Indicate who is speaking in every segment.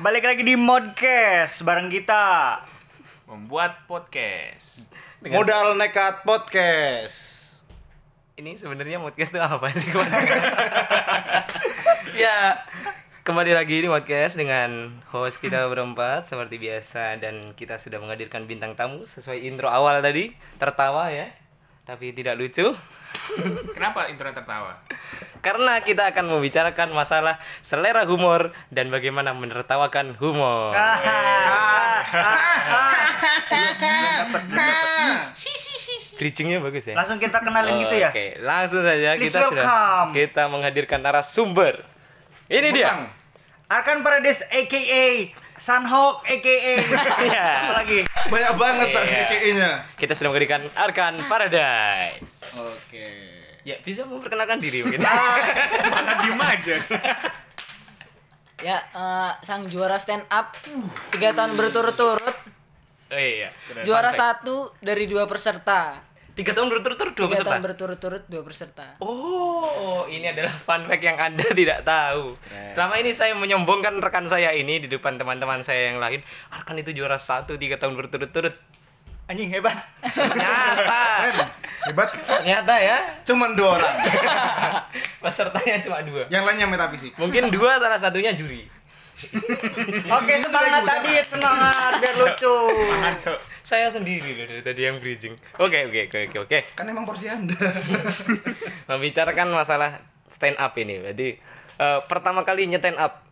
Speaker 1: Balik lagi di Modcast bareng kita.
Speaker 2: membuat podcast.
Speaker 3: Modal nekat podcast.
Speaker 4: Ini sebenarnya podcast itu apa sih Ya, kembali lagi di podcast dengan host kita berempat seperti biasa dan kita sudah menghadirkan bintang tamu sesuai intro awal tadi. Tertawa ya, tapi tidak lucu.
Speaker 2: Kenapa intro tertawa?
Speaker 4: Karena kita akan membicarakan masalah selera humor dan bagaimana menertawakan humor. Bridgingnya bagus ya.
Speaker 1: Langsung kita kenalin gitu ya.
Speaker 4: Oke, langsung saja
Speaker 1: Please
Speaker 4: kita sudah
Speaker 1: welcome.
Speaker 4: kita menghadirkan narasumber. Ini dia.
Speaker 1: Arkan Paradise aka Aka
Speaker 4: Iya.
Speaker 1: Apa lagi?
Speaker 3: banyak banget
Speaker 4: Iya.
Speaker 3: saat KKI-nya.
Speaker 4: Kita sudah menghadirkan Arkan Paradise.
Speaker 3: Oke.
Speaker 4: Ya, bisa memperkenalkan diri mungkin.
Speaker 2: Malah diem aja.
Speaker 5: Ya, eh, sang juara stand up tiga tahun berturut-turut,
Speaker 4: Oh iya.
Speaker 5: juara satu dari dua peserta.
Speaker 4: Tiga tahun berturut-turut dua peserta.
Speaker 5: tahun berturut-turut dua peserta.
Speaker 4: Oh, ini adalah fun fact yang Anda tidak tahu. Selama ini saya menyombongkan rekan saya ini di depan teman-teman saya yang lain. Arkan itu juara satu tiga tahun berturut-turut.
Speaker 1: Anjing hebat.
Speaker 4: Ternyata,
Speaker 3: Keren. Hebat.
Speaker 4: ternyata ya
Speaker 3: Cuman dua orang.
Speaker 4: pesertanya cuma dua.
Speaker 3: Yang lainnya metafisik.
Speaker 4: Mungkin dua salah satunya juri.
Speaker 1: Oke, semangat tadi, semangat biar lucu.
Speaker 4: Saya sendiri loh dari tadi yang bridging. Oke oke oke oke oke.
Speaker 3: Kan emang porsi Anda.
Speaker 4: Membicarakan masalah stand up ini. Jadi eh, pertama kali nyetain up.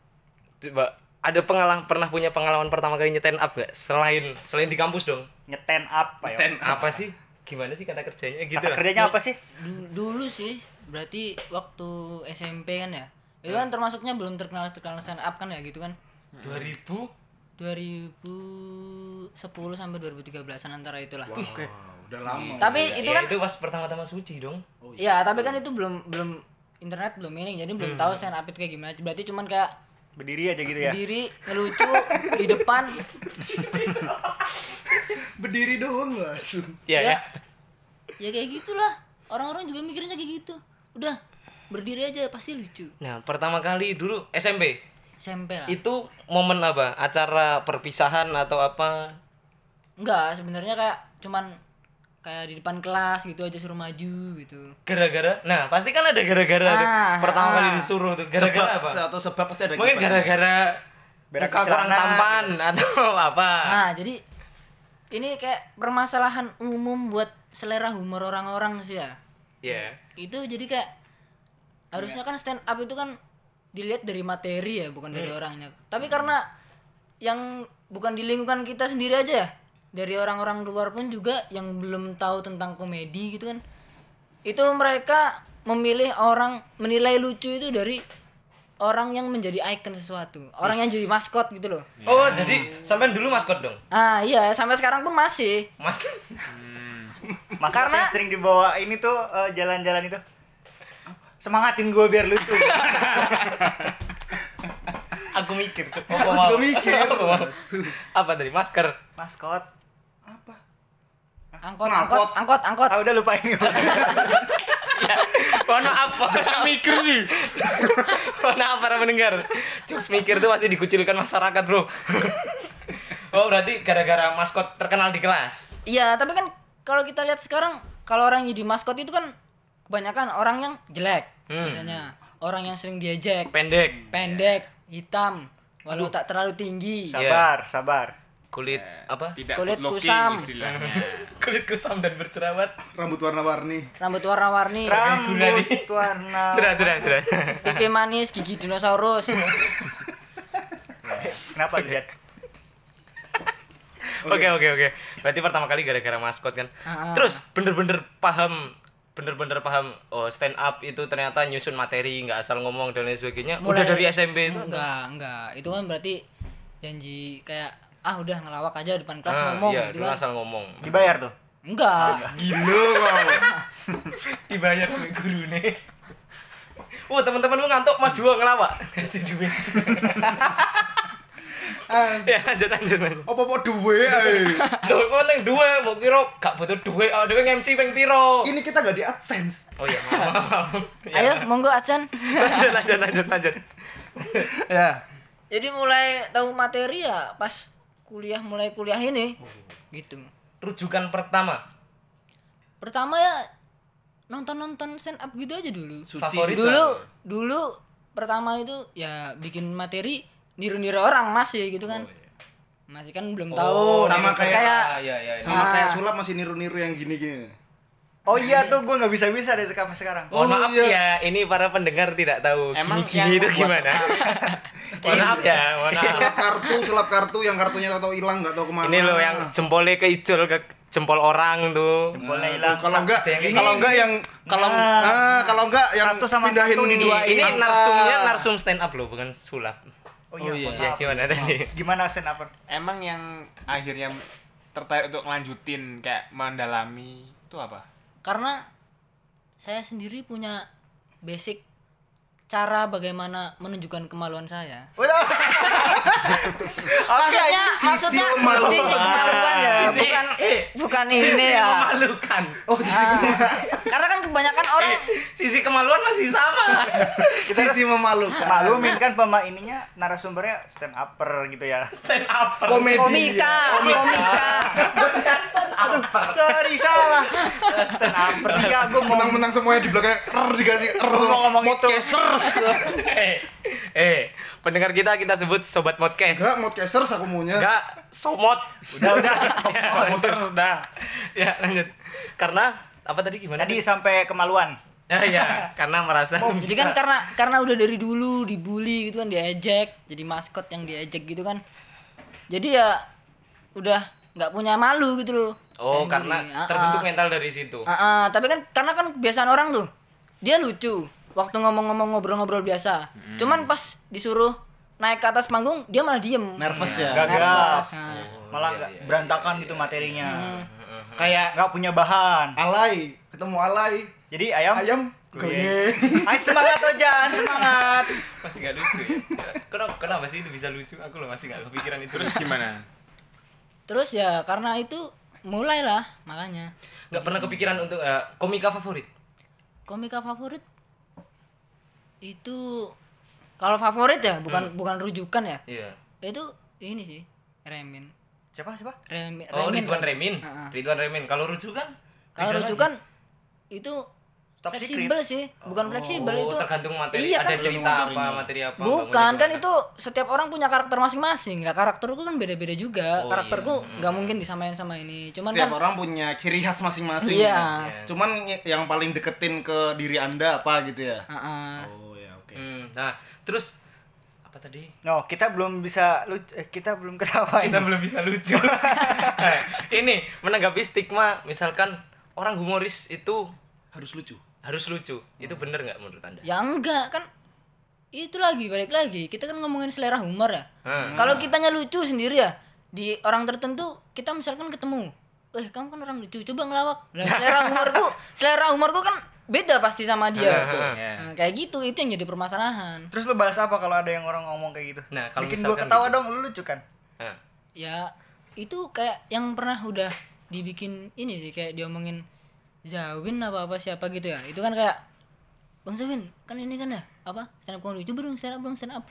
Speaker 4: Coba ada pengalaman pernah punya pengalaman pertama kali nyetain up gak? Selain selain di kampus dong.
Speaker 1: Nyeten up ya.
Speaker 3: Ten up.
Speaker 4: Apa sih? Gimana sih kata kerjanya gitu
Speaker 1: Kata
Speaker 4: lah.
Speaker 1: kerjanya apa sih?
Speaker 5: Du- dulu sih, berarti waktu SMP kan ya. Itu kan termasuknya belum terkenal terkenal stand up kan ya gitu kan.
Speaker 4: 2000
Speaker 5: 2010 sampai 2013an antara itulah.
Speaker 3: Wow, udah lama.
Speaker 5: Tapi itu
Speaker 4: Ya,
Speaker 5: kan
Speaker 4: itu pas pertama-tama suci dong.
Speaker 5: ya, tapi kan itu belum belum internet belum ini jadi belum tahu stand up itu kayak gimana. Berarti cuman kayak
Speaker 1: Berdiri aja gitu ya.
Speaker 5: berdiri ngelucu di depan
Speaker 3: Berdiri doang langsung.
Speaker 4: Iya ya.
Speaker 5: ya ya kayak gitulah orang-orang juga mikirnya kayak gitu udah berdiri aja pasti lucu
Speaker 4: Nah, pertama kali dulu SMP.
Speaker 5: SMP lah
Speaker 4: Itu momen apa? Acara perpisahan atau apa?
Speaker 5: enggak sebenarnya kayak cuman kayak di depan kelas gitu aja suruh maju gitu
Speaker 4: Gara-gara. Nah, pasti kan ada gara-gara tuh.
Speaker 5: Ah,
Speaker 4: Pertama
Speaker 5: ah.
Speaker 4: kali disuruh tuh.
Speaker 3: Sebab
Speaker 4: Gara-gara apa?
Speaker 3: atau sebab pasti ada
Speaker 4: Mungkin gara-gara
Speaker 1: Berak
Speaker 4: kurang tampan atau apa?
Speaker 5: nah jadi ini kayak permasalahan umum buat selera humor orang-orang sih ya
Speaker 4: Ya.
Speaker 5: itu jadi kayak harusnya kan stand up itu kan dilihat dari materi ya bukan dari orangnya. Tapi karena yang bukan di lingkungan kita sendiri aja ya dari orang-orang luar pun juga yang belum tahu tentang komedi gitu kan. Itu mereka memilih orang menilai lucu itu dari orang yang menjadi icon sesuatu. Orang yang jadi maskot gitu loh.
Speaker 4: Oh, jadi sampai dulu maskot dong.
Speaker 5: ah iya sampai sekarang pun masih.
Speaker 4: Mas.
Speaker 1: Mas
Speaker 5: Karena-
Speaker 1: yang sering dibawa ini tuh eh, jalan-jalan itu. Semangatin gue biar lucu.
Speaker 4: Aku mikir tuh.
Speaker 3: Aku juga mikir.
Speaker 4: apa tadi? Masker.
Speaker 1: Maskot.
Speaker 3: Apa?
Speaker 5: angkot angkot angkot angkot
Speaker 1: Ah udah lupain.
Speaker 4: Ya. Mohon maaf.
Speaker 2: Masa mikir sih.
Speaker 4: Maaf para pendengar. Jokes mikir tuh pasti dikucilkan masyarakat, Bro. oh, berarti gara-gara maskot terkenal di kelas.
Speaker 5: Iya, tapi kan kalau kita lihat sekarang kalau orang jadi maskot itu kan kebanyakan orang yang jelek biasanya. Orang yang sering diejek,
Speaker 4: Pendek.
Speaker 5: pendek, hitam, walau tak terlalu tinggi.
Speaker 1: Sabar, sabar.
Speaker 4: Kulit apa?
Speaker 2: Tidak
Speaker 5: Kulit kusam.
Speaker 2: istilahnya.
Speaker 4: Kulit kusam dan berjerawat.
Speaker 3: Rambut warna-warni.
Speaker 5: Rambut warna-warni,
Speaker 1: Rambut warna.
Speaker 4: Sudah, sudah, sudah.
Speaker 5: pipi manis, gigi dinosaurus.
Speaker 1: Kenapa lihat?
Speaker 4: Oke, oke, oke. Berarti pertama kali gara-gara maskot kan.
Speaker 5: Ah.
Speaker 4: Terus bener-bener paham bener-bener paham oh stand up itu ternyata nyusun materi nggak asal ngomong dan lain sebagainya udah dari SMP itu
Speaker 5: Enggak, enggak. Itu kan berarti janji kayak ah udah ngelawak aja depan kelas
Speaker 4: Ah,
Speaker 5: ngomong
Speaker 4: iya,
Speaker 5: gitu kan.
Speaker 4: asal ngomong
Speaker 1: Dibayar tuh.
Speaker 5: Enggak.
Speaker 3: Gila kau.
Speaker 4: dibayar oleh guru nih Wah teman-teman lu ngantuk maju ngelawak kasih duit ya lanjut lanjut lanjut
Speaker 3: Apa apa duwe ae.
Speaker 4: Loh, kok neng dua mau kira gak butuh duit, oh dewe MC ping piro.
Speaker 3: Ini kita gak di AdSense.
Speaker 4: Oh iya, maaf. Ya,
Speaker 5: Ayo, monggo Acen.
Speaker 4: lanjut lanjut lanjut lanjut.
Speaker 3: ya.
Speaker 5: jadi mulai tahu materi ya pas kuliah mulai kuliah ini gitu
Speaker 4: Rujukan pertama.
Speaker 5: pertama ya nonton nonton stand up gitu aja dulu
Speaker 4: Favorit
Speaker 5: dulu dulu pertama itu ya bikin materi niru-niru orang masih gitu kan masih kan belum tahu
Speaker 3: sama kayak-
Speaker 4: Ah, iya, iya. iya.
Speaker 3: Sama kayak sulap masih niru-niru yang gini-gini.
Speaker 1: Oh iya tuh gue nggak bisa-bisa deh sampai sekarang.
Speaker 3: Oh,
Speaker 4: maaf
Speaker 3: iya.
Speaker 4: ya, ini para pendengar tidak tahu
Speaker 2: Emang
Speaker 4: gini-gini
Speaker 2: yang
Speaker 4: itu gimana. mohon maaf ya, mohon maaf.
Speaker 3: Sulap kartu, sulap kartu yang kartunya tahu hilang nggak tahu ke mana.
Speaker 4: Ini loh yang jempolnya keicul ke jempol orang tuh.
Speaker 1: Boleh
Speaker 3: Nah,
Speaker 1: hilang.
Speaker 3: Kalau enggak,
Speaker 1: Ini-
Speaker 3: kalau enggak yang kalau
Speaker 1: Nah.
Speaker 3: ah, kalau enggak yang
Speaker 1: Satu sama
Speaker 3: pindahin
Speaker 1: satu diduain.
Speaker 4: Ini
Speaker 3: angka.
Speaker 4: narsumnya narsum stand up loh, bukan sulap.
Speaker 1: Oh iya,
Speaker 2: Oh iya.
Speaker 1: mohon
Speaker 4: Ya
Speaker 1: maaf.
Speaker 4: gimana tadi?
Speaker 1: Gimana stand up?
Speaker 2: Emang yang akhirnya tertarik untuk ngelanjutin kayak mendalami itu apa?
Speaker 5: karena saya sendiri punya basic cara bagaimana menunjukkan kemaluan saya maksudnya
Speaker 3: sisi
Speaker 5: maksudnya
Speaker 3: kemaluan.
Speaker 5: sisi kemaluan ya
Speaker 4: Sisi-
Speaker 5: bukan
Speaker 4: eh,
Speaker 5: bukan ini ya
Speaker 4: Memalukan.
Speaker 3: Oh, sisi
Speaker 5: Ah, karena kan kebanyakan orang
Speaker 4: Eh, sisi kemaluan masih sama.
Speaker 3: sisi memalukan.
Speaker 1: Maklumin kan pema ininya narasumbernya stand upper gitu ya.
Speaker 4: Stand up.
Speaker 3: Komedi.
Speaker 5: komika komika
Speaker 1: Sorry salah. Stand upper dia gue mau
Speaker 3: Menang-menang semuanya di belakang er dikasih er
Speaker 1: Gua mau ngomong itu.
Speaker 3: Podcasters.
Speaker 4: eh, eh, pendengar kita kita sebut sobat podcast.
Speaker 3: Enggak, podcasters aku maunya.
Speaker 4: Enggak, somot.
Speaker 1: udah udah.
Speaker 2: terus dah.
Speaker 4: ya, lanjut. Karena apa tadi gimana?
Speaker 1: Tadi sampai kemaluan.
Speaker 4: Ya, ya, karena merasa
Speaker 5: jadi kan karena karena udah dari dulu dibully gitu kan diejek jadi maskot yang diejek gitu kan jadi ya udah nggak punya malu gitu loh
Speaker 4: Oh, karena
Speaker 5: sendiri. Ah,
Speaker 4: terbentuk
Speaker 5: ah.
Speaker 4: mental dari situ.
Speaker 5: Ah, ah, tapi kan karena kan kebiasaan orang tuh dia lucu waktu ngomong-ngomong ngobrol-ngobrol biasa cuman pas disuruh naik ke atas panggung dia malah diem
Speaker 3: Nervous ya.
Speaker 1: Gagal.
Speaker 5: Nervous, nah.
Speaker 1: Malah nggak berantakan gitu materinya.
Speaker 3: Kayak
Speaker 1: Nggak punya bahan.
Speaker 3: alay, ketemu alay.
Speaker 1: Jadi ayam
Speaker 3: Ayam
Speaker 1: Goyeng. Ayo semangat Ojan, semangat.
Speaker 4: Masih gak lucu ya. Kenapa, kenapa sih itu bisa lucu? Aku loh masih gak kepikiran itu.
Speaker 2: Terus gimana?
Speaker 5: terus ya karena itu mulailah makanya
Speaker 4: Gak pernah kepikiran untuk eh, komika favorit.
Speaker 5: komika favorit itu kalau favorit ya bukan bukan rujukan ya
Speaker 4: Iya.
Speaker 5: itu ini sih Remin
Speaker 1: Siapa siapa?
Speaker 5: Remin
Speaker 4: Oh, Ridwan Remin.
Speaker 5: Heeh.
Speaker 4: Ridwan Remin. Kalau rujukan?
Speaker 5: kalau rujukan itu
Speaker 1: Top
Speaker 5: fleksibel sih bukan fleksibel
Speaker 4: Oh,
Speaker 5: itu
Speaker 4: tergantung materi.
Speaker 5: iya
Speaker 4: ada
Speaker 5: kan
Speaker 4: cerita apa, materi apa.
Speaker 5: bukan kan
Speaker 4: gimana.
Speaker 5: itu setiap orang punya karakter masing-masing lah karakterku kan beda-beda juga
Speaker 4: Oh,
Speaker 5: karakterku nggak mungkin disamain sama ini cuman
Speaker 3: Setiap
Speaker 5: kan
Speaker 3: orang punya ciri khas masing-masing.
Speaker 5: Iya.
Speaker 3: Cuman y- yang paling deketin ke diri Anda apa gitu ya?
Speaker 5: Heeh.
Speaker 3: Oh ya, oke.
Speaker 4: Hmm, nah, terus apa tadi?
Speaker 1: No, kita belum bisa lucu, eh, kita belum ketawa
Speaker 4: Kita
Speaker 1: ini.
Speaker 4: belum bisa lucu. Nah, ini menanggapi stigma misalkan orang humoris itu
Speaker 3: Harus lucu.
Speaker 4: harus lucu. Itu bener nggak menurut Anda?
Speaker 5: ya enggak kan itu lagi balik lagi kita kan ngomongin selera humor ya
Speaker 4: Hmm.
Speaker 5: kalau kitanya lucu sendiri ya di orang tertentu kita misalkan ketemu eh kamu kan orang lucu coba ngelawak lah selera humorku selera humorku kan beda pasti sama dia
Speaker 4: Ah,
Speaker 5: tuh
Speaker 4: ah,
Speaker 2: ah.
Speaker 5: Nah, kayak gitu itu yang jadi permasalahan
Speaker 1: Terus lu balas apa kalau ada yang orang ngomong kayak gitu?
Speaker 4: Nah, kalau
Speaker 1: Bikin gua ketawa
Speaker 4: gitu.
Speaker 1: dong, lu lucu kan?
Speaker 4: Nah,
Speaker 5: ya itu kayak yang pernah udah dibikin ini sih kayak diomongin Zawin apa apa siapa gitu ya itu kan kayak Bang Zawin kan ini kan ya apa stand up comedy coba dong stand up dong stand up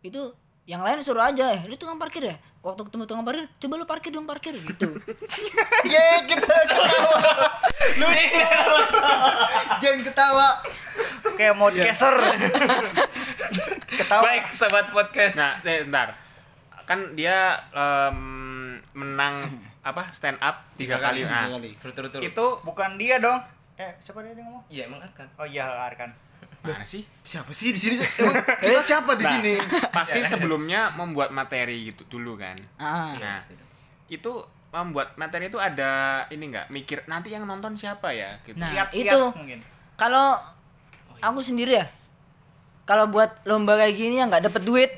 Speaker 5: itu yang lain suruh aja eh lu tukang parkir ya waktu ketemu tukang parkir coba lu parkir dong parkir gitu
Speaker 1: Ye, kita ketawa. Lucu. Jangan ketawa. Kayak podcaster. ketawa.
Speaker 4: baik sobat podcast.
Speaker 2: Nah, eh, bentar. Kan dia em, menang apa stand up tiga, kali. Nah,
Speaker 3: Tiga kali.
Speaker 4: Berturut-turut.
Speaker 2: itu
Speaker 1: Bukan dia dong. Eh, siapa dia yang ngomong?
Speaker 4: Iya, emang akan.
Speaker 1: Oh iya, Arkan.
Speaker 2: Mana sih?
Speaker 3: Siapa sih di sini? Emang kita siapa di
Speaker 2: Nah,
Speaker 3: sini?
Speaker 2: Pasti sebelumnya membuat materi gitu dulu kan.
Speaker 5: ah
Speaker 2: Nah, itu membuat materi itu ada ini enggak mikir nanti yang nonton siapa ya gitu.
Speaker 5: Nah,
Speaker 1: Kiat-kiat
Speaker 5: itu.
Speaker 1: mungkin.
Speaker 5: kalau aku sendiri ya kalau buat lomba kayak gini yang nggak dapet duit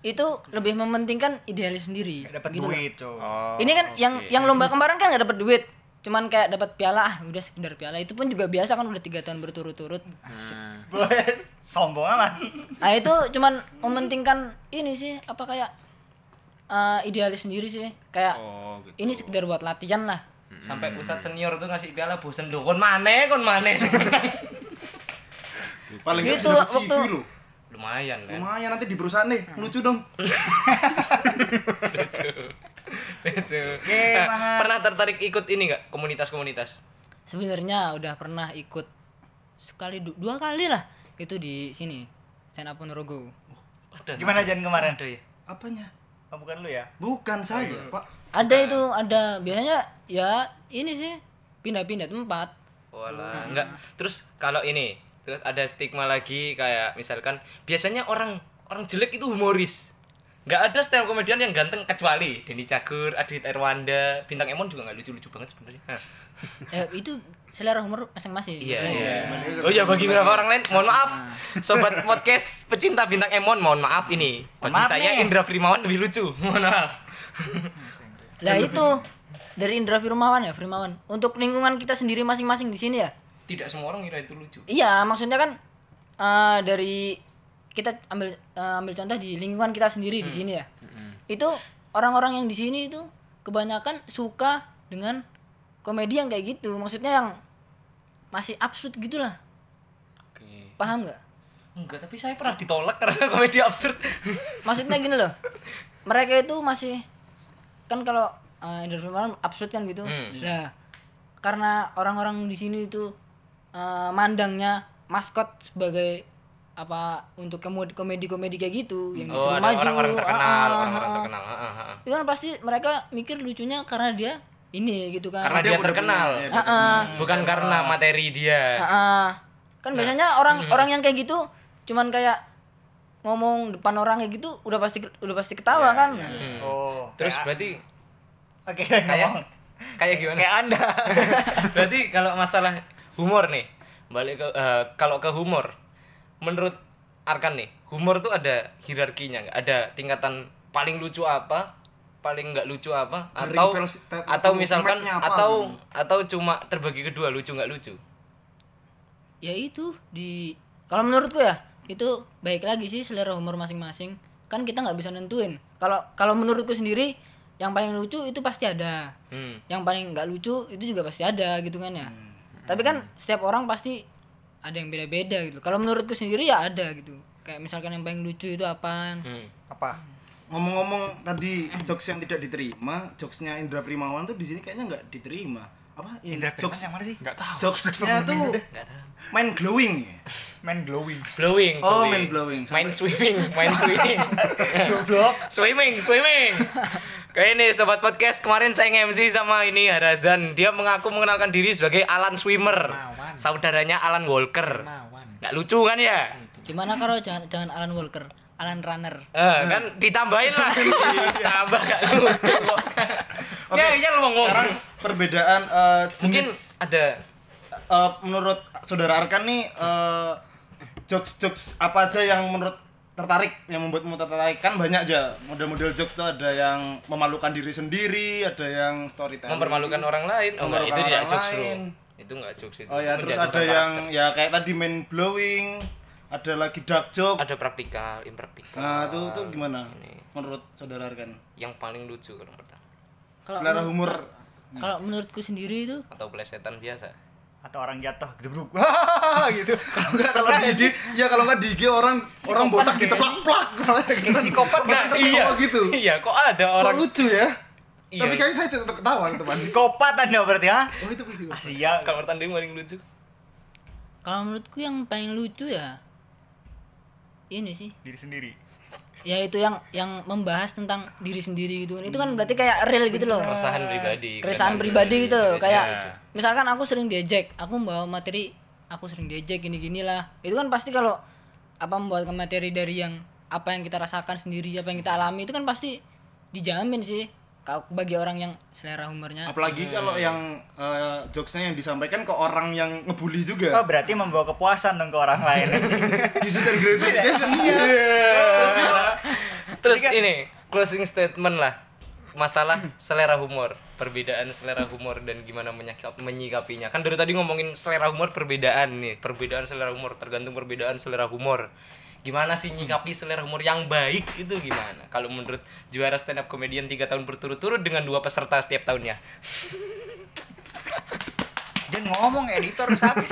Speaker 5: itu lebih mementingkan idealis sendiri
Speaker 1: Dapat
Speaker 5: gitu loh.
Speaker 1: duit, cuy.
Speaker 2: Oh,
Speaker 5: ini kan yang
Speaker 2: oke.
Speaker 5: yang lomba kemarin kan nggak dapet duit cuman kayak dapat piala ah udah sekedar piala itu pun juga biasa kan udah tiga tahun berturut-turut
Speaker 2: Nah,
Speaker 1: Sombong amat.
Speaker 5: nah itu cuman mementingkan ini sih apa kayak eh, idealis sendiri sih kayak
Speaker 2: oh gitu.
Speaker 5: ini sekedar buat latihan lah
Speaker 4: Sampai ustadz senior tuh ngasih piala bosen do kon maneh kon maneh.
Speaker 3: Paling
Speaker 5: Gitu, waktu-
Speaker 3: lu.
Speaker 4: lumayan kan
Speaker 3: Lumayan nanti di perusahaan nih, lucu dong.
Speaker 4: Lucu.
Speaker 1: Oke,
Speaker 4: Nah,
Speaker 1: Mangat.
Speaker 4: pernah tertarik ikut ini nggak komunitas-komunitas
Speaker 5: sebenarnya udah pernah ikut sekali du- dua kali lah itu di sini stand up Ponorogo
Speaker 4: ada
Speaker 1: Gimana Jan kemarin?
Speaker 4: ada ya
Speaker 3: Apanya?
Speaker 1: Oh, bukan lu ya?
Speaker 3: Bukan saya, Pak.
Speaker 5: ada itu ada biasanya ya ini sih pindah-pindah tempat
Speaker 4: Walah, enggak. Terus kalau ini, terus ada stigma lagi kayak misalkan biasanya orang orang jelek itu humoris. Enggak ada stand up komedian yang ganteng kecuali Denny Cagur, Adit Erwanda, Bintang Emon juga nggak lucu-lucu banget sebenarnya.
Speaker 5: Eh, itu selera humor masing-masing
Speaker 4: Iya,
Speaker 5: Bener.
Speaker 4: iya. Oh iya bagi beberapa orang lain, mohon maaf. Sobat podcast pecinta Bintang Emon, mohon maaf ini. Bagi
Speaker 1: maaf
Speaker 4: saya
Speaker 1: nih.
Speaker 4: Indra Frimawan lebih lucu. Mohon maaf.
Speaker 5: lah itu dari Indra Firmawan ya Firmawan untuk lingkungan kita sendiri masing-masing di sini ya
Speaker 4: Tidak semua orang ngira itu lucu.
Speaker 5: iya maksudnya kan eh, dari kita ambil eh, ambil contoh di lingkungan kita sendiri di sini ya. Itu orang-orang yang di sini itu kebanyakan suka dengan komedi yang kayak gitu. Maksudnya yang masih absurd gitulah.
Speaker 2: Oke.
Speaker 5: paham nggak?
Speaker 4: Enggak, tapi saya pernah ditolak karena komedi absurd.
Speaker 5: maksudnya gini loh. Mereka itu masih kan kalau uh, Indra Firman absurd kan gitu. Nah karena orang-orang di sini itu eh, mandangnya maskot sebagai apa untuk komedi komedi komedi kayak gitu yang
Speaker 4: Oh,
Speaker 5: disuruh maju
Speaker 4: orang-orang terkenal,
Speaker 5: ah, ah,
Speaker 4: orang-orang
Speaker 5: ah.
Speaker 4: terkenal. Ah, ah, ah.
Speaker 5: itu kan pasti mereka mikir lucunya karena dia ini gitu kan
Speaker 4: Karena dia
Speaker 3: udah
Speaker 4: terkenal.
Speaker 3: punya-
Speaker 5: Ah, ah.
Speaker 4: Bukan karena materi dia.
Speaker 5: Ah, ah. kan biasanya orang orang yang kayak gitu cuman kayak ngomong depan orang kayak gitu udah pasti udah pasti ketawa kan Nah,
Speaker 1: Oh.
Speaker 4: Terus
Speaker 1: kayak-
Speaker 4: berarti
Speaker 1: Oke,
Speaker 4: kayak
Speaker 1: ngomong.
Speaker 4: kayak gimana?
Speaker 1: Kayak Anda.
Speaker 4: berarti kalau masalah humor nih, balik ke eh, kalau ke humor, menurut Arkan nih, humor tuh ada hierarkinya nggak? Ada tingkatan paling lucu apa, paling nggak lucu apa, atau atau misalkan
Speaker 3: apa
Speaker 4: atau
Speaker 3: gitu?
Speaker 4: atau cuma terbagi kedua lucu nggak lucu?
Speaker 5: ya itu di kalau menurutku ya itu baik lagi sih selera humor masing-masing kan kita nggak bisa nentuin kalau kalau menurutku sendiri yang paling lucu itu pasti ada
Speaker 4: Hmm.
Speaker 5: yang paling nggak lucu itu juga pasti ada gitu kan ya tapi kan setiap orang pasti ada yang beda-beda gitu kalau menurutku sendiri ya ada gitu kayak misalkan yang paling lucu itu apa
Speaker 4: Hmm.
Speaker 1: Apa?
Speaker 3: Ngomong-ngomong tadi jokes yang tidak diterima, jokesnya Indra Frimawan tuh di sini kayaknya nggak diterima. Apa? In-
Speaker 1: Indra
Speaker 3: jokes
Speaker 1: yang mana sih?
Speaker 2: Enggak tahu.
Speaker 3: jokesnya tuh
Speaker 4: Nggak tahu.
Speaker 3: main glowing.
Speaker 1: Main glowing.
Speaker 4: Blowing.
Speaker 3: Oh, main blowing.
Speaker 4: Main swimming, main swimming. swimming, swimming. Kayak ini sobat podcast kemarin saya nge-MC sama ini Harazan. Dia mengaku mengenalkan diri sebagai Alan Swimmer.
Speaker 2: Mawan.
Speaker 4: Saudaranya Alan Walker.
Speaker 2: Mawan.
Speaker 4: Nggak lucu kan ya?
Speaker 5: gimana kalau jangan jangan Alan Walker Alan Runner
Speaker 4: Eh, kan ditambahin lagi. Tambah nggak lucu kok.
Speaker 3: Oke,
Speaker 4: Ya, ya lu ngomong.
Speaker 3: Sekarang perbedaan
Speaker 4: Mungkin
Speaker 3: jenis
Speaker 4: ada
Speaker 3: eh, menurut saudara Arkan nih eh, jokes-jokes apa aja yang menurut tertarik yang membuatmu tertarik kan banyak aja model-model jokes tuh ada yang memalukan diri sendiri ada yang storytelling
Speaker 4: mempermalukan orang lain. Oh, enggak, itu tidak
Speaker 3: orang
Speaker 4: jokes, Bro.
Speaker 3: lain.
Speaker 4: Itu enggak jokes itu.
Speaker 3: oh ya terus ada yang
Speaker 4: karakter.
Speaker 3: ya kayak tadi main blowing ada lagi dark joke
Speaker 4: ada praktikal, impraktikal.
Speaker 3: nah itu tuh gimana
Speaker 4: Ini.
Speaker 3: menurut saudara Arkan
Speaker 4: Yang paling lucu kalau pertama
Speaker 3: selera
Speaker 5: menurut-
Speaker 3: humor
Speaker 5: kalau menurutku sendiri itu
Speaker 4: atau plesetan biasa.
Speaker 1: Atau orang jatuh gebruk. Gitu.
Speaker 3: kalau nggak kalau di IG ya kalau nggak di IG orang orang botak diteplak plak
Speaker 1: Psikopat
Speaker 3: Orang
Speaker 1: nggak?
Speaker 3: ketawa gitu
Speaker 4: Iya, kok ada
Speaker 3: kok
Speaker 4: orang
Speaker 3: lucu ya
Speaker 4: Iya.
Speaker 3: tapi kayaknya saya tetap ketawa teman
Speaker 1: Psikopat Anda berarti ha?
Speaker 3: oh itu pasti
Speaker 1: Asia.
Speaker 4: kalau menurut Anda yang paling lucu?
Speaker 5: kalau menurutku yang paling lucu ya ini sih
Speaker 1: Diri sendiri.
Speaker 5: Ya itu yang yang membahas tentang diri sendiri gitu itu kan berarti kayak real gitu loh.
Speaker 4: Keresahan pribadi.
Speaker 5: keresahan pribadi gitu loh.
Speaker 4: Iya,
Speaker 5: kayak
Speaker 4: lucu.
Speaker 5: misalkan aku sering diejek aku bawa materi aku sering diejek gini gini lah. Itu kan pasti kalau apa membuat materi dari yang apa yang kita rasakan sendiri apa yang kita alami itu kan pasti dijamin sih. Kalau bagi orang yang selera humornya.
Speaker 3: Apalagi kalau yang eh, jokesnya yang disampaikan ke orang yang ngebully
Speaker 1: Oh,
Speaker 3: juga
Speaker 1: berarti membawa kepuasan dong ke orang lain.
Speaker 3: Jesus and gratification iya
Speaker 4: Terus ini closing statement lah masalah selera humor, perbedaan selera humor dan gimana menyikap, menyikapinya. Kan dari tadi ngomongin selera humor perbedaan nih, perbedaan selera humor tergantung perbedaan selera humor. Gimana sih nyikapi selera humor yang baik itu gimana? Kalau menurut juara stand up comedian 3 tahun berturut-turut dengan dua peserta setiap tahunnya.
Speaker 1: Jangan ngomong editor habis.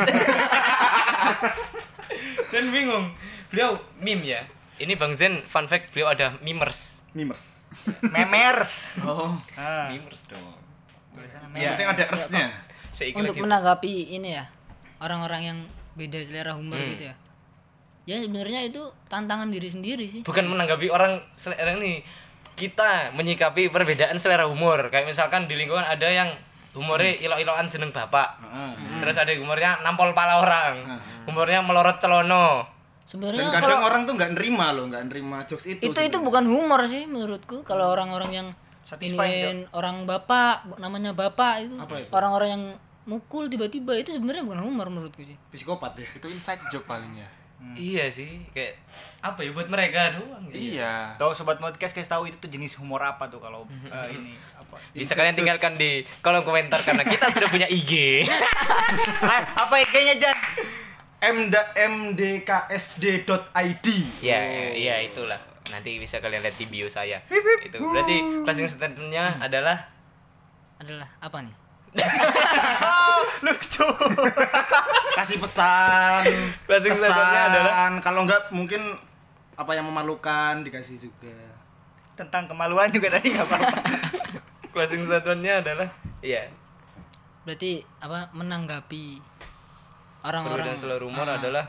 Speaker 4: Jen bingung. beliau meme ya. Ini Bang Zen fun fact beliau ada mimers.
Speaker 3: Mimers.
Speaker 1: Memers.
Speaker 3: Oh.
Speaker 1: Ah.
Speaker 4: Mimers dong.
Speaker 3: Yang
Speaker 4: Ya,
Speaker 3: penting ada
Speaker 4: ikut
Speaker 5: untuk menanggapi ini ya orang-orang yang beda selera humor
Speaker 4: Hmm.
Speaker 5: gitu ya ya sebenarnya itu tantangan diri sendiri sih
Speaker 4: bukan menanggapi orang selera ini kita menyikapi perbedaan selera humor kayak misalkan di lingkungan ada yang humornya ilok-ilokan jeneng bapak
Speaker 3: Heeh.
Speaker 4: terus ada humornya nampol pala orang humornya melorot celono
Speaker 3: Dan
Speaker 5: sebenarnya
Speaker 3: kadang
Speaker 5: kalau
Speaker 3: orang tuh nggak nerima loh, nggak nerima jokes itu.
Speaker 5: itu itu bukan humor sih menurutku kalau orang-orang yang iniin orang bapak namanya bapak itu orang-orang yang mukul tiba-tiba itu sebenarnya bukan humor menurutku sih
Speaker 3: psikopat ya.
Speaker 2: Itu inside joke paling ya.
Speaker 4: iya sih kayak apa ya buat mereka doang gitu.
Speaker 2: Iya.
Speaker 1: Tahu sobat podcast kasih tahu itu tuh jenis humor apa tuh kalau eh, ini apa?
Speaker 4: bisa kalian tinggalkan di kolom komentar karena kita sudah punya IG
Speaker 1: Ah, apa IG-nya Jan?
Speaker 3: Mda mdksd.id.
Speaker 4: ya ya, ya, itulah nanti bisa kalian lihat di bio saya itu berarti closing statementnya adalah
Speaker 5: adalah apa nih
Speaker 1: Oh, lucu.
Speaker 3: Kasih pesan.
Speaker 4: Closing statementnya adalah?
Speaker 3: kalau enggak mungkin apa yang memalukan dikasih juga.
Speaker 1: Tentang kemaluan juga tadi nggak apa-apa.
Speaker 4: closing statementnya adalah iya
Speaker 5: berarti apa menanggapi orang-orang
Speaker 4: perbedaan selera humor
Speaker 5: Ah,
Speaker 4: adalah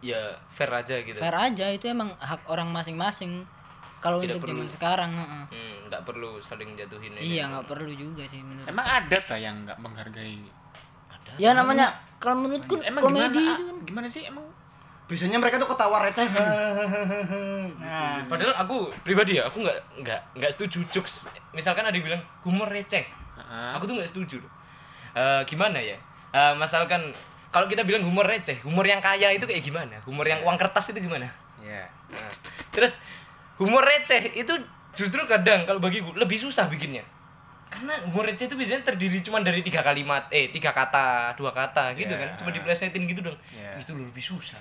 Speaker 4: ya fair aja gitu
Speaker 5: fair aja itu emang hak orang masing-masing kalau untuk
Speaker 4: perlu.
Speaker 5: zaman sekarang heeh.
Speaker 4: Hmm, nggak perlu saling jatuhin
Speaker 5: iya nggak perlu juga sih menurut
Speaker 2: Emang ada tak yang nggak menghargai?
Speaker 5: ya namanya kalau menurutku
Speaker 2: Emang
Speaker 5: komedi
Speaker 2: gimana?
Speaker 5: itu kan
Speaker 2: Gimana sih emang?
Speaker 3: Biasanya mereka tuh ketawa receh.
Speaker 1: Nah,
Speaker 4: Padahal aku pribadi ya, aku nggak nggak nggak setuju jokes. Misalkan ada yang bilang humor receh,
Speaker 2: Heeh.
Speaker 4: aku tuh nggak setuju. Eh, gimana ya? Eh, misalkan kalau kita bilang humor receh, humor yang kaya itu kayak gimana? Humor yang uang kertas itu gimana?
Speaker 2: Iya.
Speaker 4: Nah, terus humor receh itu justru kadang kalau bagiku lebih susah bikinnya. Karena humor receh itu biasanya terdiri cuma dari tiga kalimat, eh tiga kata, dua kata gitu
Speaker 2: Iya.
Speaker 4: kan, cuma diplesetin gitu dong.
Speaker 2: Iya.
Speaker 4: Itu lebih susah.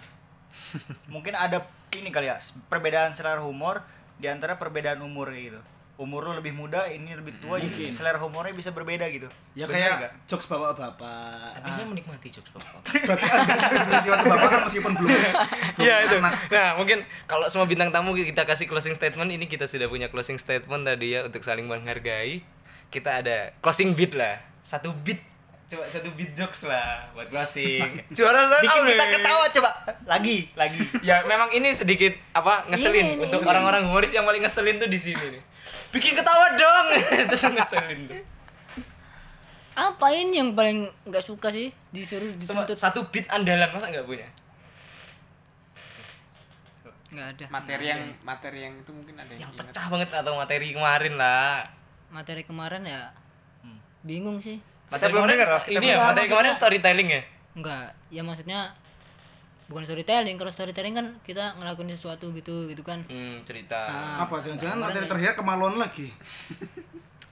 Speaker 1: mungkin ada ini kali ya, perbedaan selera humor di antara perbedaan umur gitu. Umur lu lebih muda, ini lebih tua, jadi selera humornya bisa berbeda gitu.
Speaker 3: Ya
Speaker 1: Bener
Speaker 3: kayak jokes bapak-bapak.
Speaker 4: Tapi saya menikmati jokes bapak.
Speaker 3: Berarti ada bapak kan meskipun belum.
Speaker 4: Iya itu. Nah mungkin kalau semua bintang tamu kita kasih closing statement ini kita sudah punya closing statement tadi ya untuk saling menghargai. Kita ada closing beat lah, satu beat. Coba satu beat jokes lah buat closing. Juara saya
Speaker 1: Bikin kita ketawa coba. Lagi, lagi.
Speaker 4: Ya memang ini sedikit apa ngeselin
Speaker 5: Ini, ini,
Speaker 4: untuk orang-orang humoris yang paling ngeselin tuh di sini nih. Bikin ketawa dong. Itu ngeselin tuh.
Speaker 5: apa ini yang paling nggak suka sih disuruh dituntut
Speaker 4: satu beat andalan masa nggak punya?
Speaker 5: nggak ada
Speaker 2: Materi yang materi yang itu mungkin ada
Speaker 4: Yang
Speaker 2: ingat.
Speaker 4: pecah banget atau materi kemarin lah.
Speaker 5: materi kemarin ya bingung sih
Speaker 4: Materi kemarin
Speaker 1: kita
Speaker 4: ini ya materi kemarin storytelling ya.
Speaker 5: Enggak, ya maksudnya bukan storytelling. Kalau storytelling kan kita ngelakuin sesuatu gitu gitu kan.
Speaker 4: Hmm, cerita.
Speaker 5: Ah,
Speaker 3: Apa jangan-jangan materi
Speaker 5: ya.
Speaker 3: terakhir kemaluan lagi.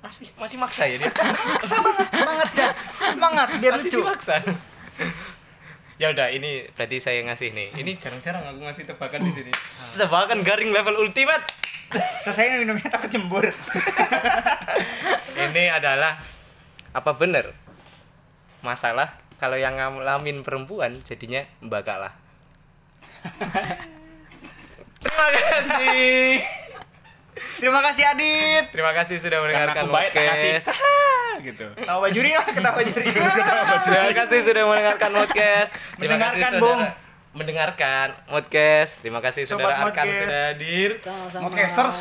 Speaker 4: Masih masih maksa ya dia.
Speaker 1: Semangat, Jan. Semangat biar
Speaker 4: masih
Speaker 1: lucu.
Speaker 4: dipaksa. ya udah ini berarti saya ngasih nih. Ini jarang-jarang aku ngasih tebakan di sini. Tebakan garing level ultimate.
Speaker 1: Selesai minumnya takut nyembur.
Speaker 4: ini adalah apa bener masalah kalau yang ngalamin perempuan jadinya mbak kalah. Terima kasih.
Speaker 1: Terima kasih Adit.
Speaker 4: Terima kasih sudah
Speaker 2: Karena
Speaker 4: mendengarkan
Speaker 2: aku baik
Speaker 4: podcast.
Speaker 2: Gitu.
Speaker 1: Tawa bajuri lah, ketawa bajuri.
Speaker 4: Terima kasih sudah mendengarkan podcast. Terima kasih
Speaker 1: Mendengarkan,
Speaker 4: saudara-
Speaker 1: Bung.
Speaker 4: Mendengarkan podcast. Terima kasih
Speaker 1: Sobat
Speaker 4: saudara Arkan sudah hadir.
Speaker 3: Podcasters.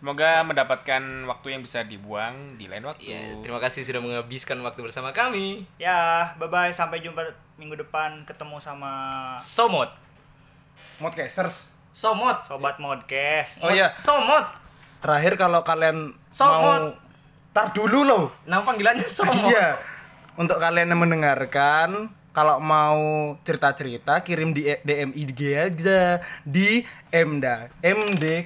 Speaker 2: Semoga mendapatkan waktu yang bisa dibuang di lain waktu.
Speaker 4: Ya, terima kasih sudah menghabiskan waktu bersama kami.
Speaker 1: Ya, bye bye sampai jumpa minggu depan ketemu sama
Speaker 4: Somot.
Speaker 3: Modcasters.
Speaker 4: Somot.
Speaker 1: sobat modcast.
Speaker 3: Oh iya,
Speaker 4: Somot.
Speaker 3: terakhir kalau kalian
Speaker 4: Somot.
Speaker 3: mau tar dulu loh.
Speaker 4: Nama panggilannya Somot.
Speaker 3: Iya. Untuk kalian yang mendengarkan, kalau mau cerita-cerita kirim di e- DM IG aja di mda mdks.id.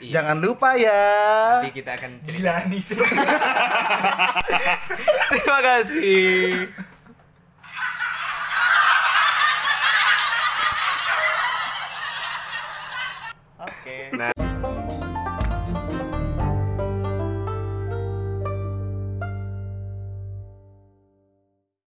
Speaker 3: Iya. Jangan lupa ya.
Speaker 4: Nanti kita akan cerita.
Speaker 1: Nih.
Speaker 4: Terima kasih. Oke. Okay. Nah.